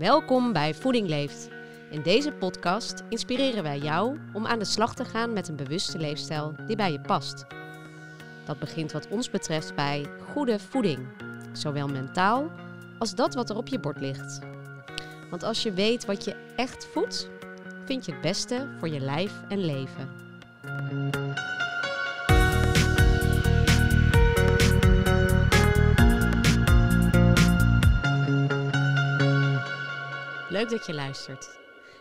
Welkom bij Voeding Leeft. In deze podcast inspireren wij jou om aan de slag te gaan met een bewuste leefstijl die bij je past. Dat begint wat ons betreft bij goede voeding, zowel mentaal als dat wat er op je bord ligt. Want als je weet wat je echt voedt, vind je het beste voor je lijf en leven. Leuk dat je luistert.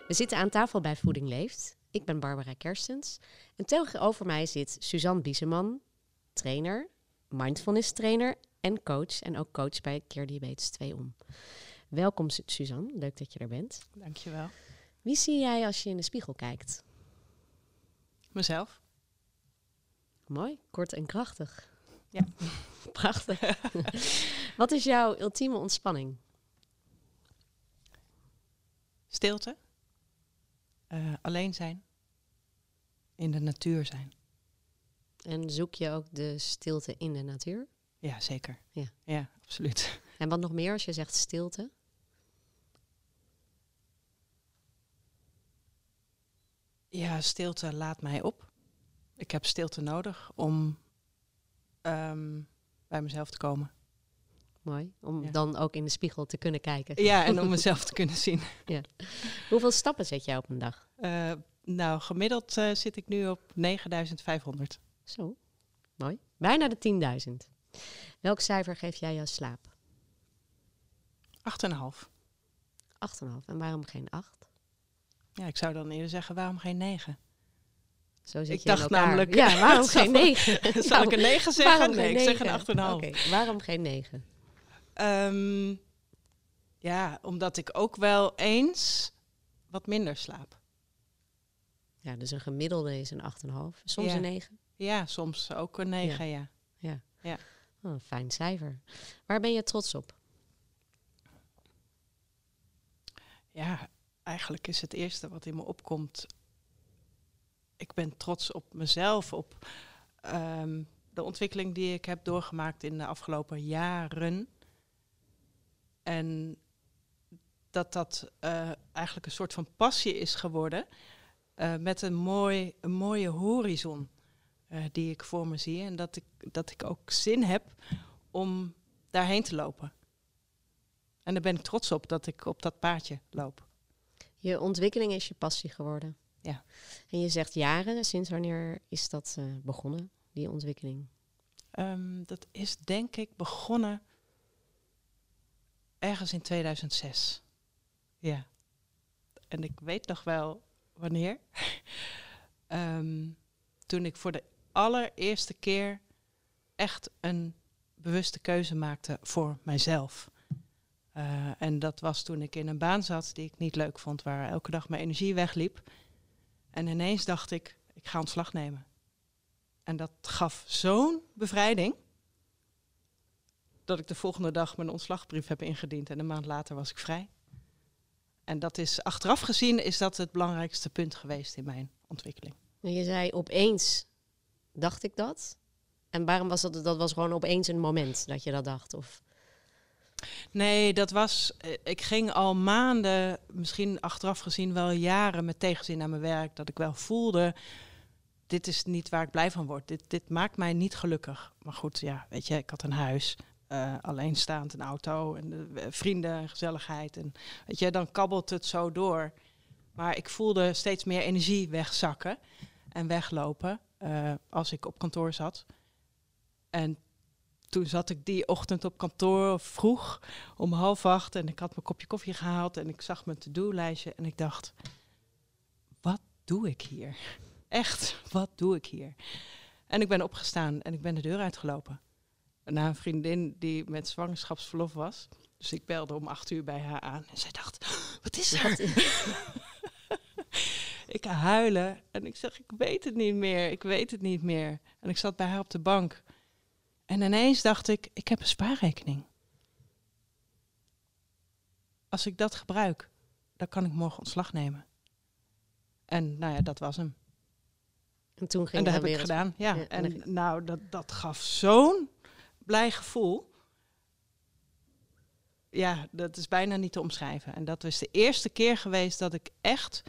We zitten aan tafel bij Voeding Leeft. Ik ben Barbara Kerstens. En tegenover mij zit Suzanne Bieseman, trainer, mindfulness trainer en coach. En ook coach bij Keer Diabetes 2 om. Welkom Suzanne, leuk dat je er bent. Dankjewel. Wie zie jij als je in de spiegel kijkt? Mezelf. Mooi, kort en krachtig. Ja. Prachtig. Wat is jouw ultieme ontspanning? Stilte. Eh, alleen zijn. In de natuur zijn. En zoek je ook de stilte in de natuur? Ja, zeker. Ja. ja, absoluut. En wat nog meer als je zegt stilte? Ja, stilte laat mij op. Ik heb stilte nodig om ehm, bij mezelf te komen. Mooi, om Ja. dan ook in de spiegel te kunnen kijken. Ja, en om mezelf te kunnen zien. Hoeveel stappen zet jij op een dag? Eh, nou, gemiddeld eh, zit ik nu op 9500. Zo, mooi. Bijna de 10.000. Welk cijfer geef jij jouw slaap? 8,5. 8,5. En waarom geen 8? Ja, ik zou dan eerder zeggen, waarom geen 9? Zo zit Ik je dacht namelijk, Ja, waarom geen 9? Zal ik een 9 zeggen? Nee, ik zeg een 9? 8,5. Oké, waarom geen 9? Ehm, ja, omdat ik ook wel eens wat minder slaap. Ja, dus een gemiddelde is een 8,5. Soms Ja. een 9. Ja, soms ook een 9, ja. Oh, een fijn cijfer. Waar ben je trots op? Ja, eigenlijk is het eerste wat in me opkomt. Ik ben trots op mezelf, op ehm, de ontwikkeling die ik heb doorgemaakt in de afgelopen jaren. En dat dat eh, eigenlijk een soort van passie is geworden. eh, met een, mooi, een mooie horizon eh, die ik voor me zie. En dat ik, dat ik ook zin heb om daarheen te lopen. En daar ben ik trots op dat ik op dat paadje loop. Je ontwikkeling is je passie geworden. Ja. En je zegt jaren. Sinds wanneer is dat begonnen, die ontwikkeling? Ehm, dat is denk ik begonnen ergens in 2006. Ja. En ik weet nog wel wanneer. Ehm, toen ik voor de allereerste keer echt een bewuste keuze maakte voor mijzelf. Eh, en dat was toen ik in een baan zat die ik niet leuk vond, waar elke dag mijn energie wegliep. En ineens dacht ik, ik ga ontslag nemen. En dat gaf zo'n bevrijding. Dat ik de volgende dag mijn ontslagbrief heb ingediend. En een maand later was ik vrij. En dat is achteraf gezien is dat het belangrijkste punt geweest in mijn ontwikkeling. Je zei opeens, dacht ik dat? En waarom was dat? Dat was gewoon opeens een moment dat je dat dacht? Of Nee, dat was. eh, Ik ging al maanden, misschien achteraf gezien wel jaren met tegenzin naar mijn werk. Dat ik wel voelde. Dit is niet waar ik blij van word. Dit, dit maakt mij niet gelukkig. Maar goed, ja, weet je, ik had een huis. Eh, alleenstaand, een auto en eh, vrienden en gezelligheid. En weet je, dan kabbelt het zo door. Maar ik voelde steeds meer energie wegzakken en weglopen eh, als ik op kantoor zat. En toen zat ik die ochtend op kantoor vroeg om half acht en ik had mijn kopje koffie gehaald en ik zag mijn to-do-lijstje en ik dacht, wat doe ik hier? Echt, wat doe ik hier? En ik ben opgestaan en ik ben de deur uitgelopen. Naar een vriendin die met zwangerschapsverlof was. Dus ik belde om acht uur bij haar aan en zij dacht, wat is er? ik huilen en ik zeg, ik weet het niet meer, ik weet het niet meer. En ik zat bij haar op de bank. En ineens dacht ik, ik heb een spaarrekening. Als ik dat gebruik, dan kan ik morgen ontslag nemen. En nou ja, dat was hem. En toen ging En dat heb ik gedaan. Ja, Ja, en nou, dat, dat gaf zo'n blij gevoel. ja, dat is bijna niet te omschrijven. En dat is de eerste keer geweest dat ik echt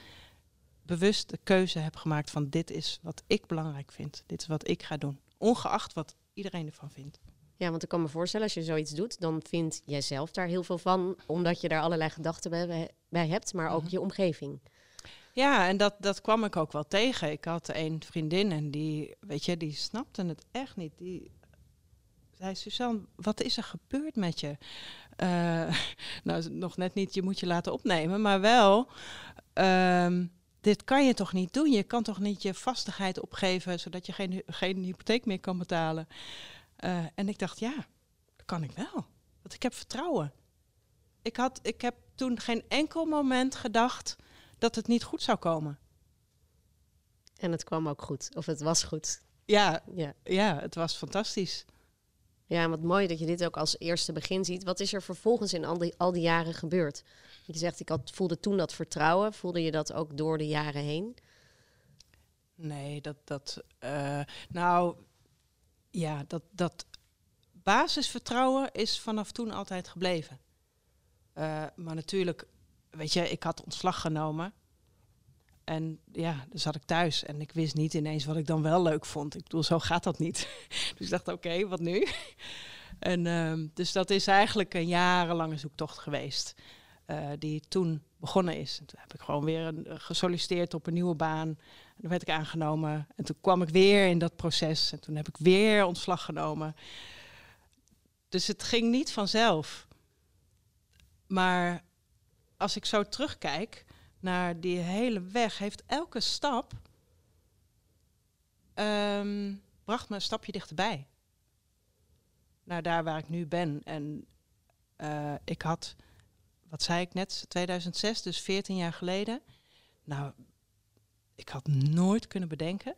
bewust de keuze heb gemaakt van dit is wat ik belangrijk vind. Dit is wat ik ga doen. Ongeacht wat iedereen ervan vindt. Ja, want ik kan me voorstellen, als je zoiets doet, dan vind jij zelf daar heel veel van, omdat je daar allerlei gedachten bij, hebt, maar ook Mhm. je omgeving. Ja, en dat, dat kwam ik ook wel tegen. Ik had een vriendin en die, weet je, die snapte het echt niet. Die zei, Suzanne, wat is er gebeurd met je? Eh, nou, nog net niet, je moet je laten opnemen, maar wel, ehm, dit kan je toch niet doen? Je kan toch niet je vastigheid opgeven, zodat je geen, geen hypotheek meer kan betalen? Eh, en ik dacht, ja, dat kan ik wel. Want ik heb vertrouwen. Ik, had, ik heb toen geen enkel moment gedacht dat het niet goed zou komen. En het kwam ook goed, of het was goed. Ja, Ja. ja het was fantastisch. Ja, wat mooi dat je dit ook als eerste begin ziet. Wat is er vervolgens in al die, al die jaren gebeurd? Je zegt, ik had, voelde toen dat vertrouwen. Voelde je dat ook door de jaren heen? Nee, dat, dat eh, nou, ja, dat, dat basisvertrouwen is vanaf toen altijd gebleven. Eh, maar natuurlijk, weet je, ik had ontslag genomen. En ja, dan zat ik thuis en ik wist niet ineens wat ik dan wel leuk vond. Ik bedoel, zo gaat dat niet. dus ik dacht, oké, wat nu? en ehm, dus dat is eigenlijk een jarenlange zoektocht geweest. eh, die toen begonnen is. En toen heb ik gewoon weer een, gesolliciteerd op een nieuwe baan. En dan werd ik aangenomen. En toen kwam ik weer in dat proces. En toen heb ik weer ontslag genomen. Dus het ging niet vanzelf. Maar als ik zo terugkijk naar die hele weg, heeft elke stap ehm, bracht me een stapje dichterbij. Naar daar waar ik nu ben. En eh, ik had, wat zei ik net, 2006, dus 14 jaar geleden. Nou, ik had nooit kunnen bedenken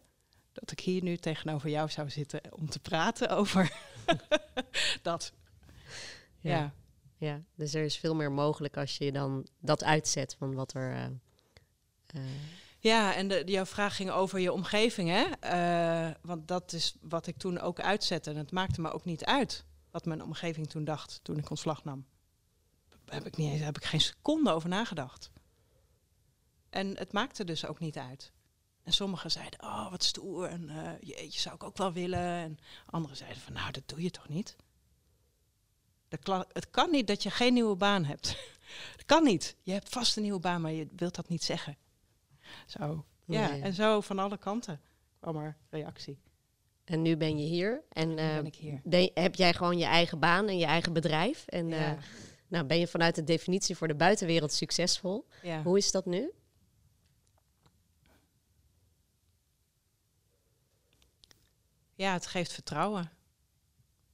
dat ik hier nu tegenover jou zou zitten om te praten over dat. Ja. Ja, dus er is veel meer mogelijk als je dan dat uitzet van wat er. eh, eh, Ja, en de, jouw vraag ging over je omgeving, hè? Eh, want dat is wat ik toen ook uitzette. En het maakte me ook niet uit wat mijn omgeving toen dacht toen ik ontslag nam. Daar heb ik, niet heb ik geen seconde over nagedacht. En het maakte dus ook niet uit. En sommigen zeiden, oh, wat stoer. En jeetje, zou ik ook wel willen. En anderen zeiden van, nou, dat doe je toch niet? De het kan niet dat je geen nieuwe baan hebt. Het kan niet. Je hebt vast een nieuwe baan, maar je wilt dat niet zeggen. Zo. Ja, Nee. en zo van alle kanten kwam er reactie. en nu ben je hier. En Nu eh, ben ik hier. ben- heb jij gewoon je eigen baan en je eigen bedrijf. En Ja. eh, nou, ben je vanuit de definitie voor de buitenwereld succesvol. ja. Hoe is dat nu? ja, het geeft vertrouwen.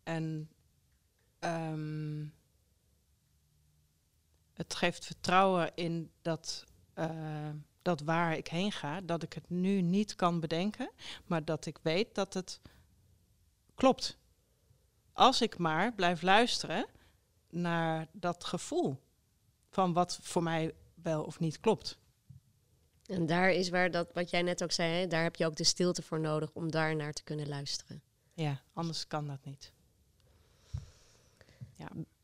En ehm, het geeft vertrouwen in dat, eh, dat waar ik heen ga, dat ik het nu niet kan bedenken, maar dat ik weet dat het klopt. Als ik maar blijf luisteren naar dat gevoel van wat voor mij wel of niet klopt. En daar is waar dat, wat jij net ook zei, hè, daar heb je ook de stilte voor nodig om daar naar te kunnen luisteren. Ja, anders kan dat niet.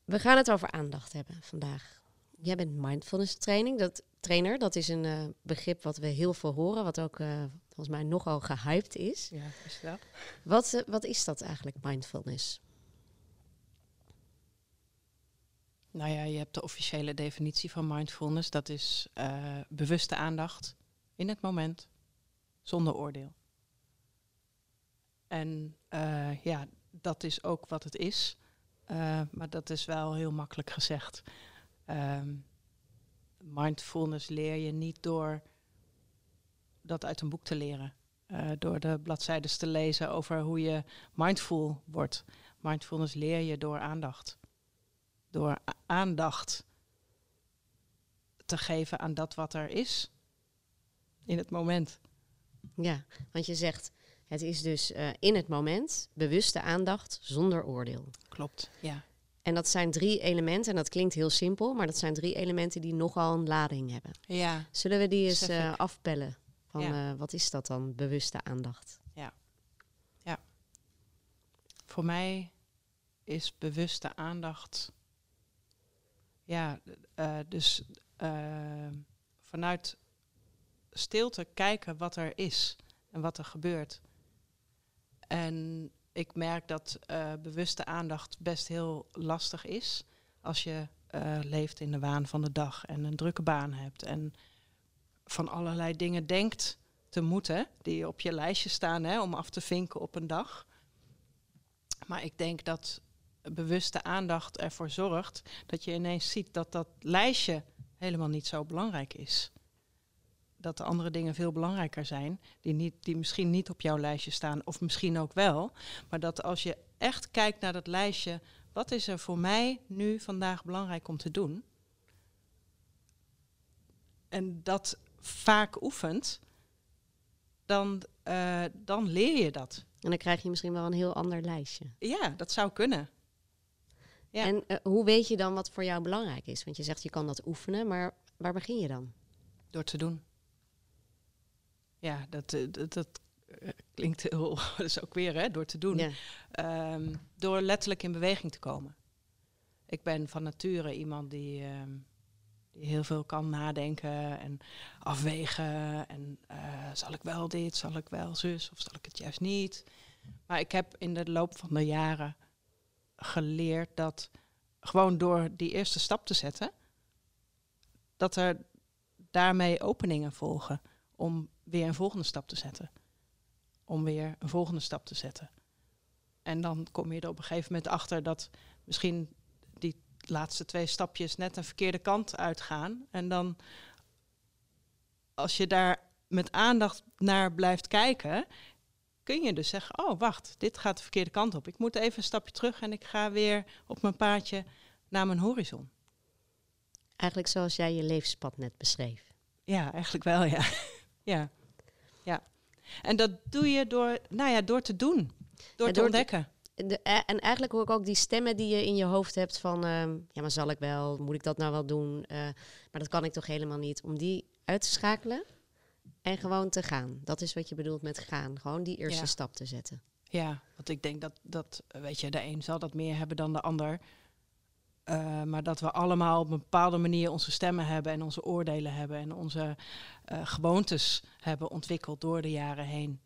We gaan het over aandacht hebben vandaag. Jij bent mindfulness training, dat, trainer. Dat is een eh, begrip wat we heel veel horen, wat ook eh, volgens mij nogal gehyped is. Ja, is dat? Wat, eh, wat is dat eigenlijk, mindfulness? Nou ja, je hebt de officiële definitie van mindfulness. Dat is bewuste aandacht in het moment, zonder oordeel. En ja, dat is ook wat het is. Eh, maar dat is wel heel makkelijk gezegd. Ehm, mindfulness leer je niet door dat uit een boek te leren. Eh, door de bladzijden te lezen over hoe je mindful wordt. Mindfulness leer je door aandacht door aandacht te geven aan dat wat er is in het moment. Ja, want je zegt, het is dus eh, in het moment bewuste aandacht zonder oordeel. Klopt. Ja. En dat zijn drie elementen, en dat klinkt heel simpel, maar dat zijn drie elementen die nogal een lading hebben. Ja. Zullen we die eens eh, afpellen? Van Ja. eh, wat is dat dan, bewuste aandacht? Voor mij is bewuste aandacht ja, uh, dus vanuit stilte kijken wat er is en wat er gebeurt. En ik merk dat uh, bewuste aandacht best heel lastig is als je leeft in de waan van de dag en een drukke baan hebt en van allerlei dingen denkt te moeten die op je lijstje staan hè, om af te vinken op een dag. Maar ik denk dat bewuste aandacht ervoor zorgt dat je ineens ziet dat dat lijstje helemaal niet zo belangrijk is. Dat de andere dingen veel belangrijker zijn, die, niet, die misschien niet op jouw lijstje staan, of misschien ook wel. Maar dat als je echt kijkt naar dat lijstje, wat is er voor mij nu vandaag belangrijk om te doen? En dat vaak oefent, dan, uh, dan leer je dat. En dan krijg je misschien wel een heel ander lijstje. Ja, dat zou kunnen. Ja. En uh, hoe weet je dan wat voor jou belangrijk is? Want je zegt je kan dat oefenen, maar waar begin je dan? Door te doen. Ja, dat, uh, dat, dat klinkt heel. dat is ook weer hè, door te doen. Ja. Um, door letterlijk in beweging te komen. Ik ben van nature iemand die. Um, die heel veel kan nadenken en afwegen. En uh, zal ik wel dit, zal ik wel zus of zal ik het juist niet? Maar ik heb in de loop van de jaren geleerd dat gewoon door die eerste stap te zetten, dat er daarmee openingen volgen om weer een volgende stap te zetten. Om weer een volgende stap te zetten. En dan kom je er op een gegeven moment achter dat misschien die laatste twee stapjes net een verkeerde kant uitgaan. En dan, als je daar met aandacht naar blijft kijken, kun je dus zeggen, oh wacht, dit gaat de verkeerde kant op. Ik moet even een stapje terug en ik ga weer op mijn paadje naar mijn horizon. Eigenlijk zoals jij je levenspad net beschreef. Ja, eigenlijk wel, ja. Ja. ja. En dat doe je door, nou ja, door te doen. Door te ontdekken. De, eh, en eigenlijk hoor ik ook die stemmen die je in je hoofd hebt van... Uh, ja, maar zal ik wel? Moet ik dat nou wel doen? Uh, maar dat kan ik toch helemaal niet? Om die uit te schakelen en gewoon te gaan. Dat is wat je bedoelt met gaan. Gewoon die eerste stap te zetten. Ja, want ik denk dat, dat, weet je, de een zal dat meer hebben dan de ander. Uh, maar dat we allemaal op een bepaalde manier onze stemmen hebben en onze oordelen hebben en onze uh, gewoontes hebben ontwikkeld door de jaren heen.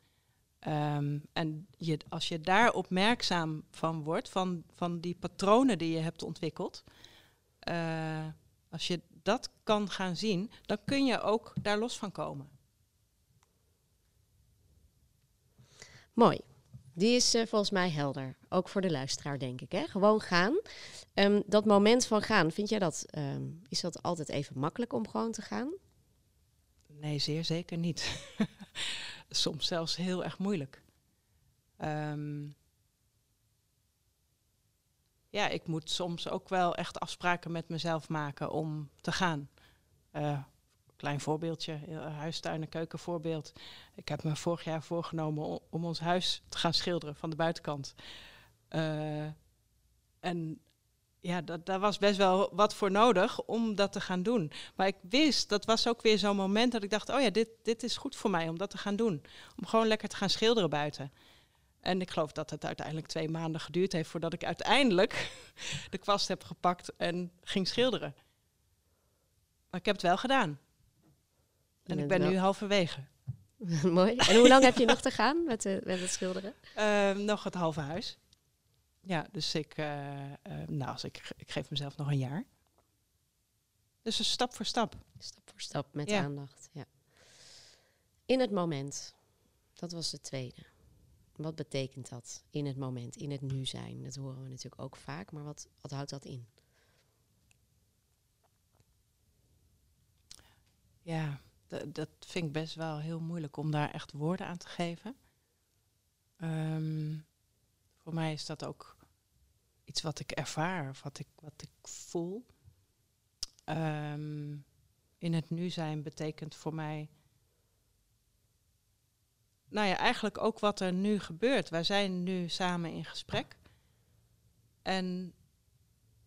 Um, en je, als je daar opmerkzaam van wordt, van, van die patronen die je hebt ontwikkeld, uh, als je dat kan gaan zien, dan kun je ook daar los van komen. Mooi. Die is uh, volgens mij helder. Ook voor de luisteraar, denk ik. Hè? Gewoon gaan. Um, dat moment van gaan, vind jij dat, um, is dat altijd even makkelijk om gewoon te gaan? Nee, zeer zeker niet. Soms zelfs heel erg moeilijk. Um, ja, ik moet soms ook wel echt afspraken met mezelf maken om te gaan. Uh, klein voorbeeldje, huistuin- en keukenvoorbeeld. Ik heb me vorig jaar voorgenomen om, ons huis te gaan schilderen van de buitenkant. Uh, en ja, dat, daar was best wel wat voor nodig om dat te gaan doen. Maar ik wist, dat was ook weer zo'n moment dat ik dacht, oh ja, dit, dit is goed voor mij om dat te gaan doen. Om gewoon lekker te gaan schilderen buiten. En ik geloof dat het uiteindelijk twee maanden geduurd heeft voordat ik uiteindelijk de kwast heb gepakt en ging schilderen. Maar ik heb het wel gedaan. En ik ben nu halverwege. Mooi. En hoe lang heb je nog te gaan met, met het schilderen? Uh, nog het halve huis. Ja, dus ik, uh, nou, als ik, ik geef mezelf nog een jaar. Dus een stap voor stap. Stap voor stap met ja. aandacht. Ja. In het moment. Dat was de tweede. Wat betekent dat in het moment, in het nu zijn? Dat horen we natuurlijk ook vaak, maar wat, wat houdt dat in? Ja, dat vind ik best wel heel moeilijk om daar echt woorden aan te geven. Um, voor mij is dat ook iets wat ik ervaar, of wat ik, wat ik voel. Um, in het nu zijn betekent voor mij. Nou ja, eigenlijk ook wat er nu gebeurt. Wij zijn nu samen in gesprek. En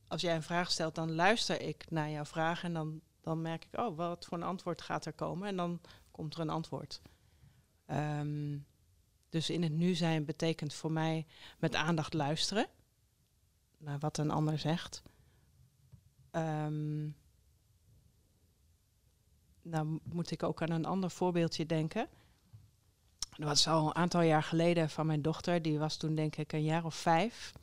als jij een vraag stelt, dan luister ik naar jouw vraag en dan dan merk ik, oh, wat voor een antwoord gaat er komen? En dan komt er een antwoord. Um, dus in het nu zijn betekent voor mij met aandacht luisteren naar wat een ander zegt. ehm, nou moet ik ook aan een ander voorbeeldje denken. Dat was al een aantal jaar geleden van mijn dochter. Die was toen denk ik een jaar of vijf.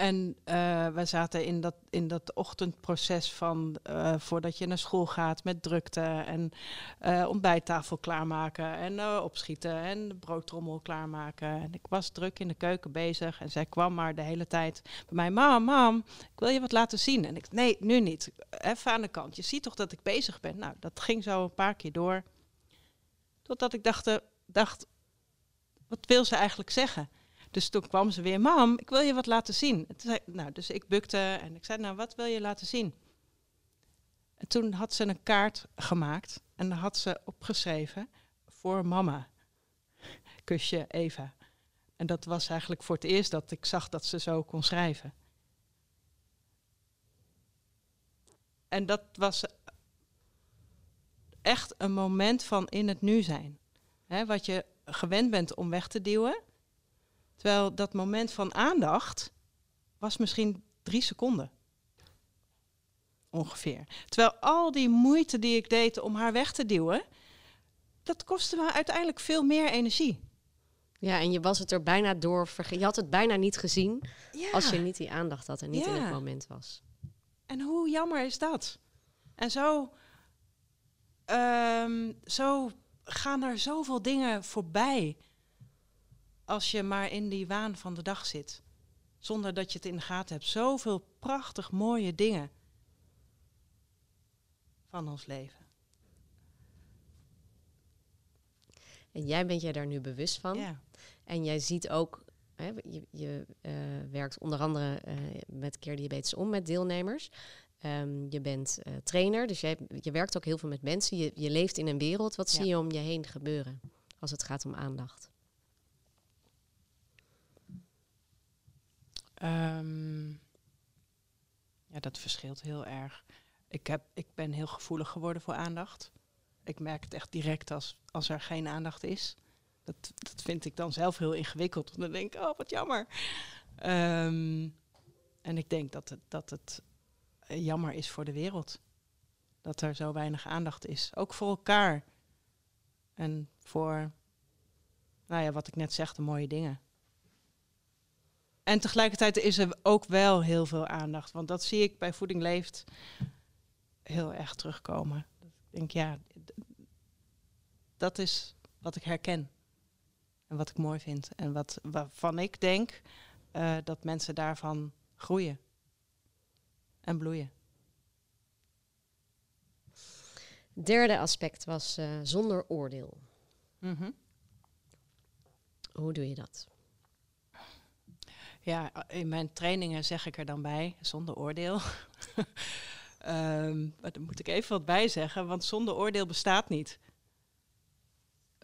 En uh, we zaten in dat, in dat ochtendproces van uh, voordat je naar school gaat met drukte en uh, ontbijttafel klaarmaken en opschieten en de broodtrommel klaarmaken. En ik was druk in de keuken bezig en zij kwam maar de hele tijd bij mij, mam, mam, ik wil je wat laten zien. En ik, nee, nu niet. Even aan de kant. Je ziet toch dat ik bezig ben? Nou, dat ging zo een paar keer door. Totdat ik dacht, dacht wat wil ze eigenlijk zeggen? Dus toen kwam ze weer, mam, ik wil je wat laten zien. Zei, nou, dus ik bukte en ik zei, nou, wat wil je laten zien? En toen had ze een kaart gemaakt en daar had ze opgeschreven voor mama. Kusje Eva. En dat was eigenlijk voor het eerst dat ik zag dat ze zo kon schrijven. En dat was echt een moment van in het nu zijn. Wat je gewend bent om weg te duwen, Terwijl dat moment van aandacht was misschien drie seconden. Ongeveer. Terwijl al die moeite die ik deed om haar weg te duwen, dat kostte me uiteindelijk veel meer energie. Ja, en je was het er bijna door Je had het bijna niet gezien als je niet die aandacht had en niet in het moment was. En hoe jammer is dat? En zo, um, zo gaan er zoveel dingen voorbij als je maar in die waan van de dag zit. Zonder dat je het in de gaten hebt. Zoveel prachtig mooie dingen van ons leven. En jij bent je daar nu bewust van. Ja. En jij ziet ook, hè, je, je uh, werkt onder andere uh, met Keer Diabetes om met deelnemers. Um, je bent uh, trainer, dus jij, je werkt ook heel veel met mensen. Je, je leeft in een wereld. Wat ja. zie je om je heen gebeuren als het gaat om aandacht? Um, ja, dat verschilt heel erg. Ik, heb, ik ben heel gevoelig geworden voor aandacht. Ik merk het echt direct als, als er geen aandacht is. Dat, dat vind ik dan zelf heel ingewikkeld. Dan denk ik, oh, wat jammer. Um, en ik denk dat het, dat het jammer is voor de wereld. Dat er zo weinig aandacht is. Ook voor elkaar. En voor, nou ja, wat ik net zeg, de mooie dingen. En tegelijkertijd is er ook wel heel veel aandacht. Want dat zie ik bij Voeding Leeft heel erg terugkomen. Ik denk, ja, dat is wat ik herken. En wat ik mooi vind. En wat, waarvan ik denk uh, dat mensen daarvan groeien. En bloeien. Derde aspect was uh, zonder oordeel. Mm -hmm. Hoe doe je dat? Ja, in mijn trainingen zeg ik er dan bij, zonder oordeel. um, maar daar moet ik even wat bij zeggen, want zonder oordeel bestaat niet.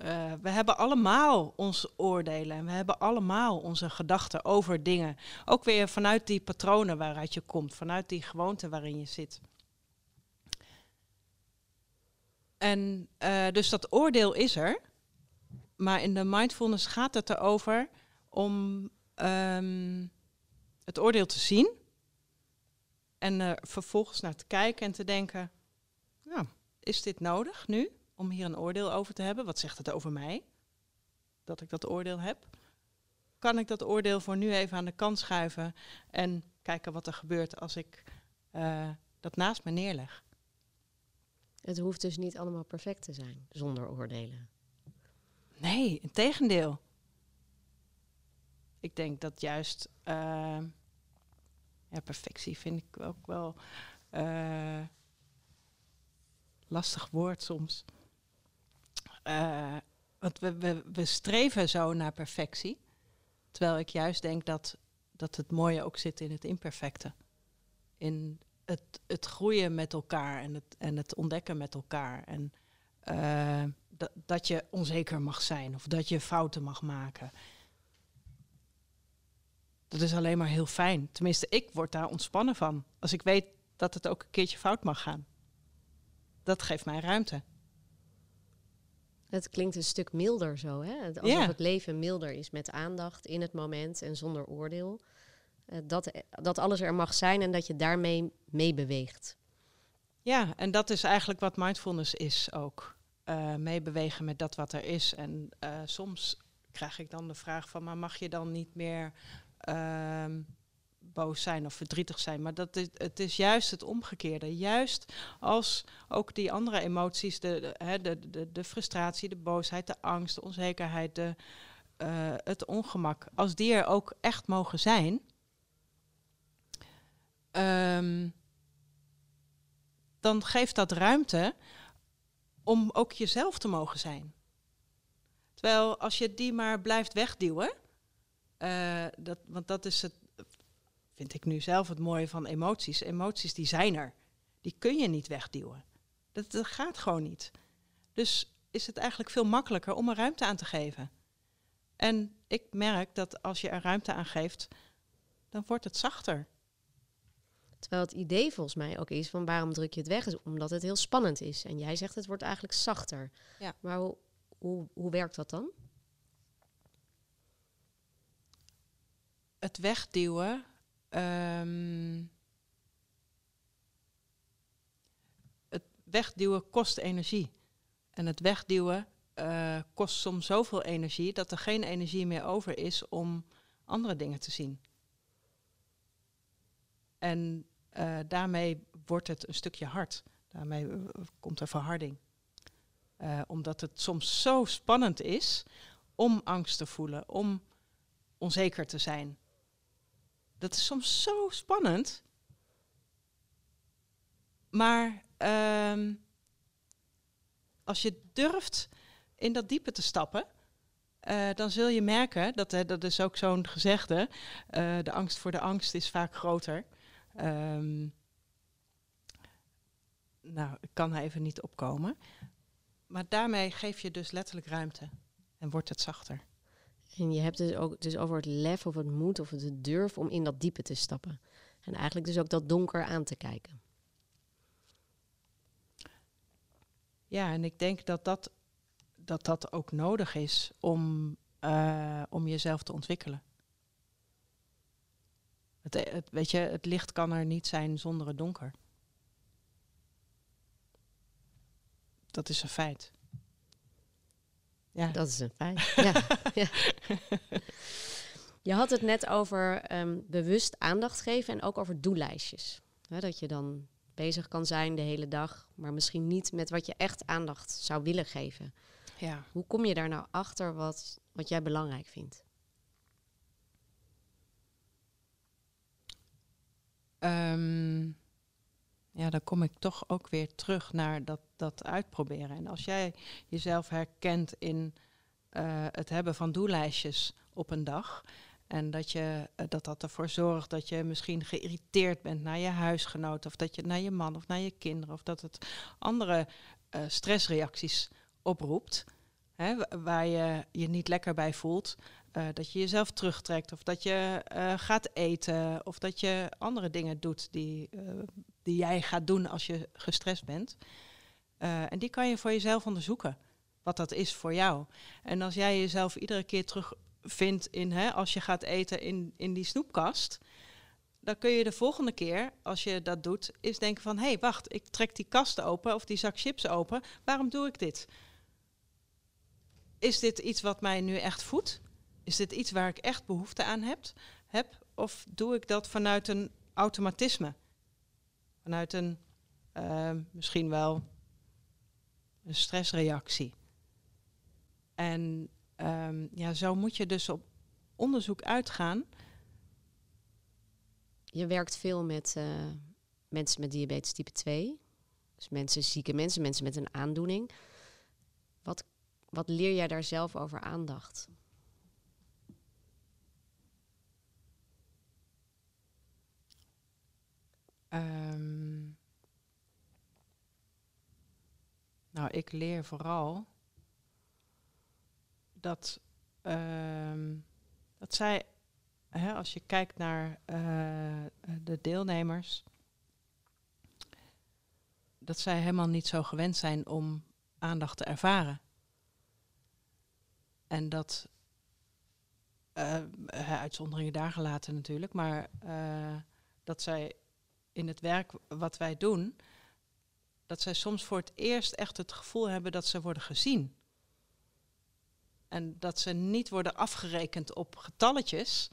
Uh, we hebben allemaal onze oordelen en we hebben allemaal onze gedachten over dingen. Ook weer vanuit die patronen waaruit je komt, vanuit die gewoonte waarin je zit. En uh, dus dat oordeel is er, maar in de mindfulness gaat het erover om um, het oordeel te zien. En er vervolgens naar te kijken en te denken, nou, is dit nodig nu om hier een oordeel over te hebben? Wat zegt het over mij? Dat ik dat oordeel heb? Kan ik dat oordeel voor nu even aan de kant schuiven en kijken wat er gebeurt als ik uh, dat naast me neerleg? Het hoeft dus niet allemaal perfect te zijn zonder oordelen. Nee, in tegendeel ik denk dat juist uh, ja, perfectie vind ik ook wel uh, lastig woord soms. Uh, want we, we, we streven zo naar perfectie. Terwijl ik juist denk dat, dat het mooie ook zit in het imperfecte. In het, het groeien met elkaar en het, en het ontdekken met elkaar. En dat, dat je onzeker mag zijn of dat je fouten mag maken. Dat is alleen maar heel fijn. Tenminste, ik word daar ontspannen van. Als ik weet dat het ook een keertje fout mag gaan. Dat geeft mij ruimte. Het klinkt een stuk milder zo, hè? Alsof ja. het leven milder is met aandacht in het moment en zonder oordeel. eh, dat, dat alles er mag zijn en dat je daarmee meebeweegt. Ja, en dat is eigenlijk wat mindfulness is ook. Uh, meebewegen met dat wat er is. En uh, soms krijg ik dan de vraag van, maar mag je dan niet meer uh, boos zijn of verdrietig zijn? Maar dat is, het is juist het omgekeerde. Juist als ook die andere emoties, de, de, de, de, frustratie, de boosheid, de angst, de onzekerheid, de, uh, het ongemak, als die er ook echt mogen zijn, um, dan geeft dat ruimte om ook jezelf te mogen zijn. Terwijl als je die maar blijft wegduwen, uh, dat, want dat is het, vind ik nu zelf het mooie van emoties. Emoties die zijn er, die kun je niet wegduwen. Dat, dat gaat gewoon niet. Dus is het eigenlijk veel makkelijker om er ruimte aan te geven. En ik merk dat als je er ruimte aan geeft, dan wordt het zachter. Terwijl het idee volgens mij ook is van waarom druk je het weg, is omdat het heel spannend is. En jij zegt het wordt eigenlijk zachter. Ja. Maar hoe, hoe, hoe werkt dat dan? Het wegduwen. Um, het wegduwen kost energie. En het wegduwen uh, kost soms zoveel energie dat er geen energie meer over is om andere dingen te zien. En uh, daarmee wordt het een stukje hard. Daarmee uh, komt er verharding. Omdat het soms zo spannend is om angst te voelen, om onzeker te zijn. Dat is soms zo spannend. Maar uh, als je durft in dat diepe te stappen, uh, dan zul je merken, dat, dat is ook zo'n gezegde, uh, de angst voor de angst is vaak groter. Um, nou, ik kan er even niet opkomen. Maar daarmee geef je dus letterlijk ruimte en wordt het zachter. En je hebt dus ook dus over het lef of het moed of het durf om in dat diepe te stappen. En eigenlijk dus ook dat donker aan te kijken. Ja, en ik denk dat dat, dat, dat ook nodig is om, uh, om jezelf te ontwikkelen. Het, het, weet je, het licht kan er niet zijn zonder het donker. Dat is een feit. Ja. Dat is een feit. ja. ja. Je had het net over um, bewust aandacht geven en ook over doellijstjes. dat je dan bezig kan zijn de hele dag, maar misschien niet met wat je echt aandacht zou willen geven. Ja. Hoe kom je daar nou achter wat, wat jij belangrijk vindt? Um, ja, dan kom ik toch ook weer terug naar dat, dat uitproberen. En als jij jezelf herkent in uh, het hebben van doellijstjes op een dag. En dat, je, uh, dat dat ervoor zorgt dat je misschien geïrriteerd bent naar je huisgenoot. Of dat je naar je man of naar je kinderen. Of dat het andere uh, stressreacties oproept. Hè, waar je je niet lekker bij voelt. Uh, dat je jezelf terugtrekt of dat je uh, gaat eten of dat je andere dingen doet die, uh, die jij gaat doen als je gestrest bent. en die kan je voor jezelf onderzoeken, wat dat is voor jou. En als jij jezelf iedere keer terugvindt in, hè, als je gaat eten in, in die snoepkast, dan kun je de volgende keer, als je dat doet, eens denken van, hé, hey, wacht, ik trek die kast open of die zak chips open, waarom doe ik dit? Is dit iets wat mij nu echt voedt? Is dit iets waar ik echt behoefte aan heb? heb of doe ik dat vanuit een automatisme? Vanuit een uh, misschien wel een stressreactie. En um, ja, zo moet je dus op onderzoek uitgaan. Je werkt veel met uh, mensen met diabetes type 2. Dus mensen, zieke mensen, mensen met een aandoening. Wat, wat leer jij daar zelf over aandacht? Um, nou, ik leer vooral dat, um, dat zij, hè, als je kijkt naar uh, de deelnemers, dat zij helemaal niet zo gewend zijn om aandacht te ervaren. En dat uh, uitzonderingen daar gelaten natuurlijk, maar uh, dat zij in het werk wat wij doen, dat zij soms voor het eerst echt het gevoel hebben dat ze worden gezien. En dat ze niet worden afgerekend op getalletjes.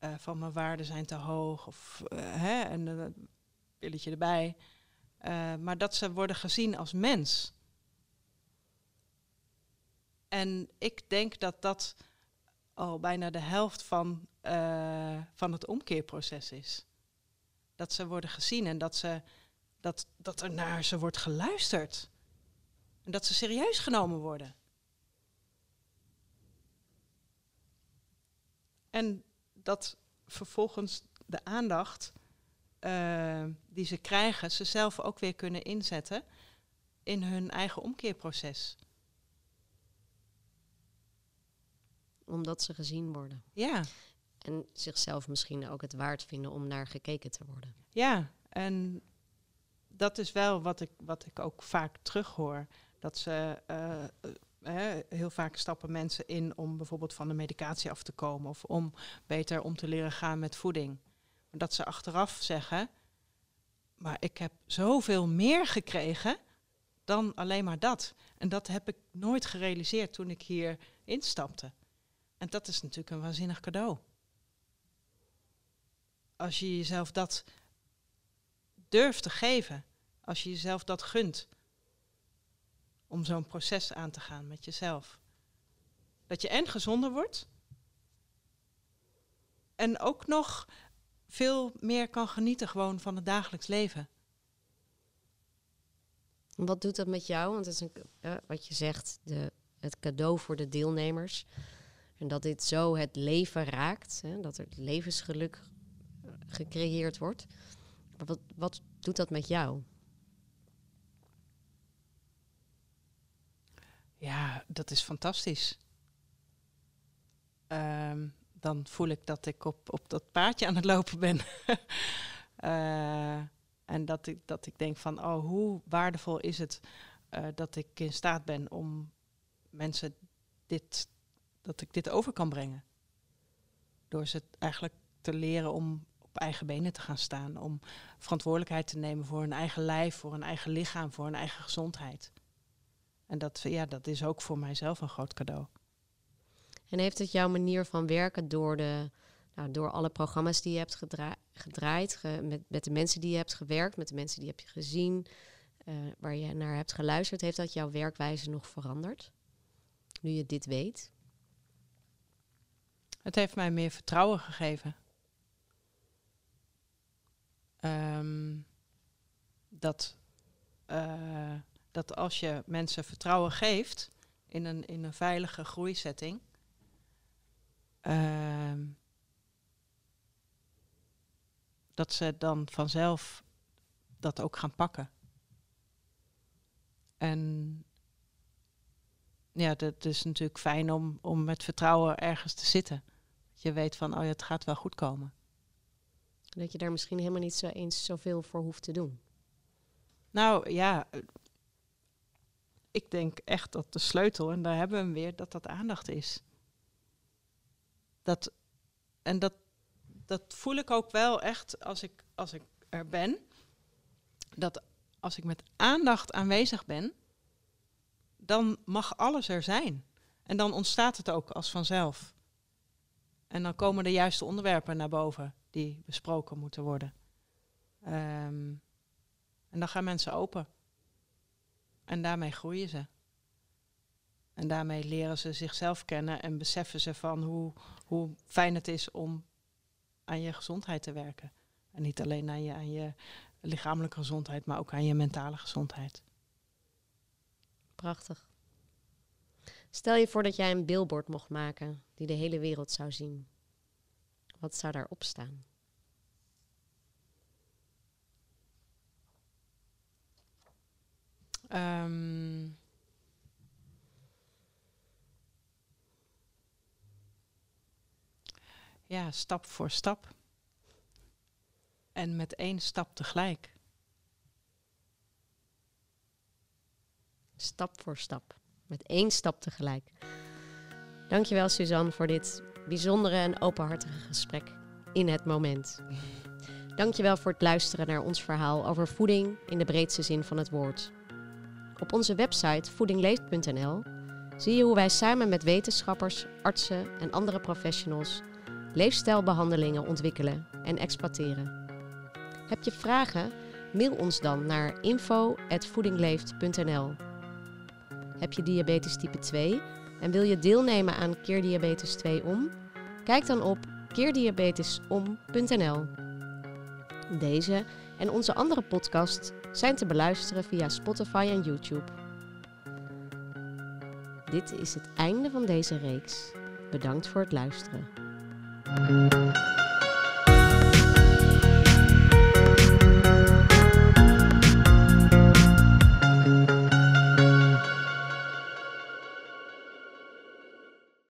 Uh, van mijn waarden zijn te hoog of hè, en een pilletje erbij. maar dat ze worden gezien als mens. En ik denk dat dat al bijna de helft van, uh, van het omkeerproces is. Dat ze worden gezien en dat, ze, dat, dat er naar ze wordt geluisterd. En dat ze serieus genomen worden. En dat vervolgens de aandacht uh, die ze krijgen, ze zelf ook weer kunnen inzetten in hun eigen omkeerproces. omdat ze gezien worden. Ja. En zichzelf misschien ook het waard vinden om naar gekeken te worden. Ja, en dat is wel wat ik, wat ik ook vaak terughoor. Dat ze uh, heel vaak stappen mensen in om bijvoorbeeld van de medicatie af te komen of om beter om te leren gaan met voeding. Dat ze achteraf zeggen, maar ik heb zoveel meer gekregen dan alleen maar dat. En dat heb ik nooit gerealiseerd toen ik hier instapte. En dat is natuurlijk een waanzinnig cadeau. Als je jezelf dat durft te geven, als je jezelf dat gunt, om zo'n proces aan te gaan met jezelf. Dat je en gezonder wordt en ook nog veel meer kan genieten gewoon van het dagelijks leven. Wat doet dat met jou? Want het is een, wat je zegt, de, het cadeau voor de deelnemers. En dat dit zo het leven raakt, hè, dat er levensgeluk gecreëerd wordt. Maar wat, wat doet dat met jou? Ja, dat is fantastisch. Ehm, dan voel ik dat ik op, op dat paardje aan het lopen ben. uh, en dat ik, dat ik denk van, oh, hoe waardevol is het uh, dat ik in staat ben om mensen dit dat ik dit over kan brengen. Door ze eigenlijk te leren om op eigen benen te gaan staan. Om verantwoordelijkheid te nemen voor hun eigen lijf, voor hun eigen lichaam, voor hun eigen gezondheid. En dat, ja, dat is ook voor mijzelf een groot cadeau. En heeft het jouw manier van werken door, de, nou, door alle programma's die je hebt gedraaid, met, met de mensen die je hebt gewerkt, met de mensen die heb je gezien, uh, waar je naar hebt geluisterd, heeft dat jouw werkwijze nog veranderd? Nu je dit weet? Het heeft mij meer vertrouwen gegeven. Um, dat, uh, dat als je mensen vertrouwen geeft in een, in een veilige groeisetting, uh, dat ze dan vanzelf dat ook gaan pakken. En ja, dat is natuurlijk fijn om, om met vertrouwen ergens te zitten. Dat je weet van, oh ja, het gaat wel goed komen. Dat je daar misschien helemaal niet zo eens zoveel voor hoeft te doen. Nou ja, ik denk echt dat de sleutel, en daar hebben we hem weer, dat dat aandacht is. Dat, en dat, dat voel ik ook wel echt als ik, als ik er ben. Dat als ik met aandacht aanwezig ben, dan mag alles er zijn. En dan ontstaat het ook als vanzelf. En dan komen de juiste onderwerpen naar boven die besproken moeten worden. Um, en dan gaan mensen open. En daarmee groeien ze. En daarmee leren ze zichzelf kennen en beseffen ze van hoe, hoe fijn het is om aan je gezondheid te werken. En niet alleen aan je, aan je lichamelijke gezondheid, maar ook aan je mentale gezondheid. Prachtig. Stel je voor dat jij een billboard mocht maken die de hele wereld zou zien. Wat zou daarop staan? Um, ja, stap voor stap. En met één stap tegelijk. Stap voor stap. Met één stap tegelijk. Dankjewel Suzanne voor dit bijzondere en openhartige gesprek in het moment. Dankjewel voor het luisteren naar ons verhaal over voeding in de breedste zin van het woord. Op onze website voedingleeft.nl zie je hoe wij samen met wetenschappers, artsen en andere professionals leefstijlbehandelingen ontwikkelen en exploiteren. Heb je vragen? Mail ons dan naar info.voedingleeft.nl. Heb je diabetes type 2 en wil je deelnemen aan Keer Diabetes 2 om? Kijk dan op keerdiabetesom.nl. Deze en onze andere podcasts zijn te beluisteren via Spotify en YouTube. Dit is het einde van deze reeks. Bedankt voor het luisteren.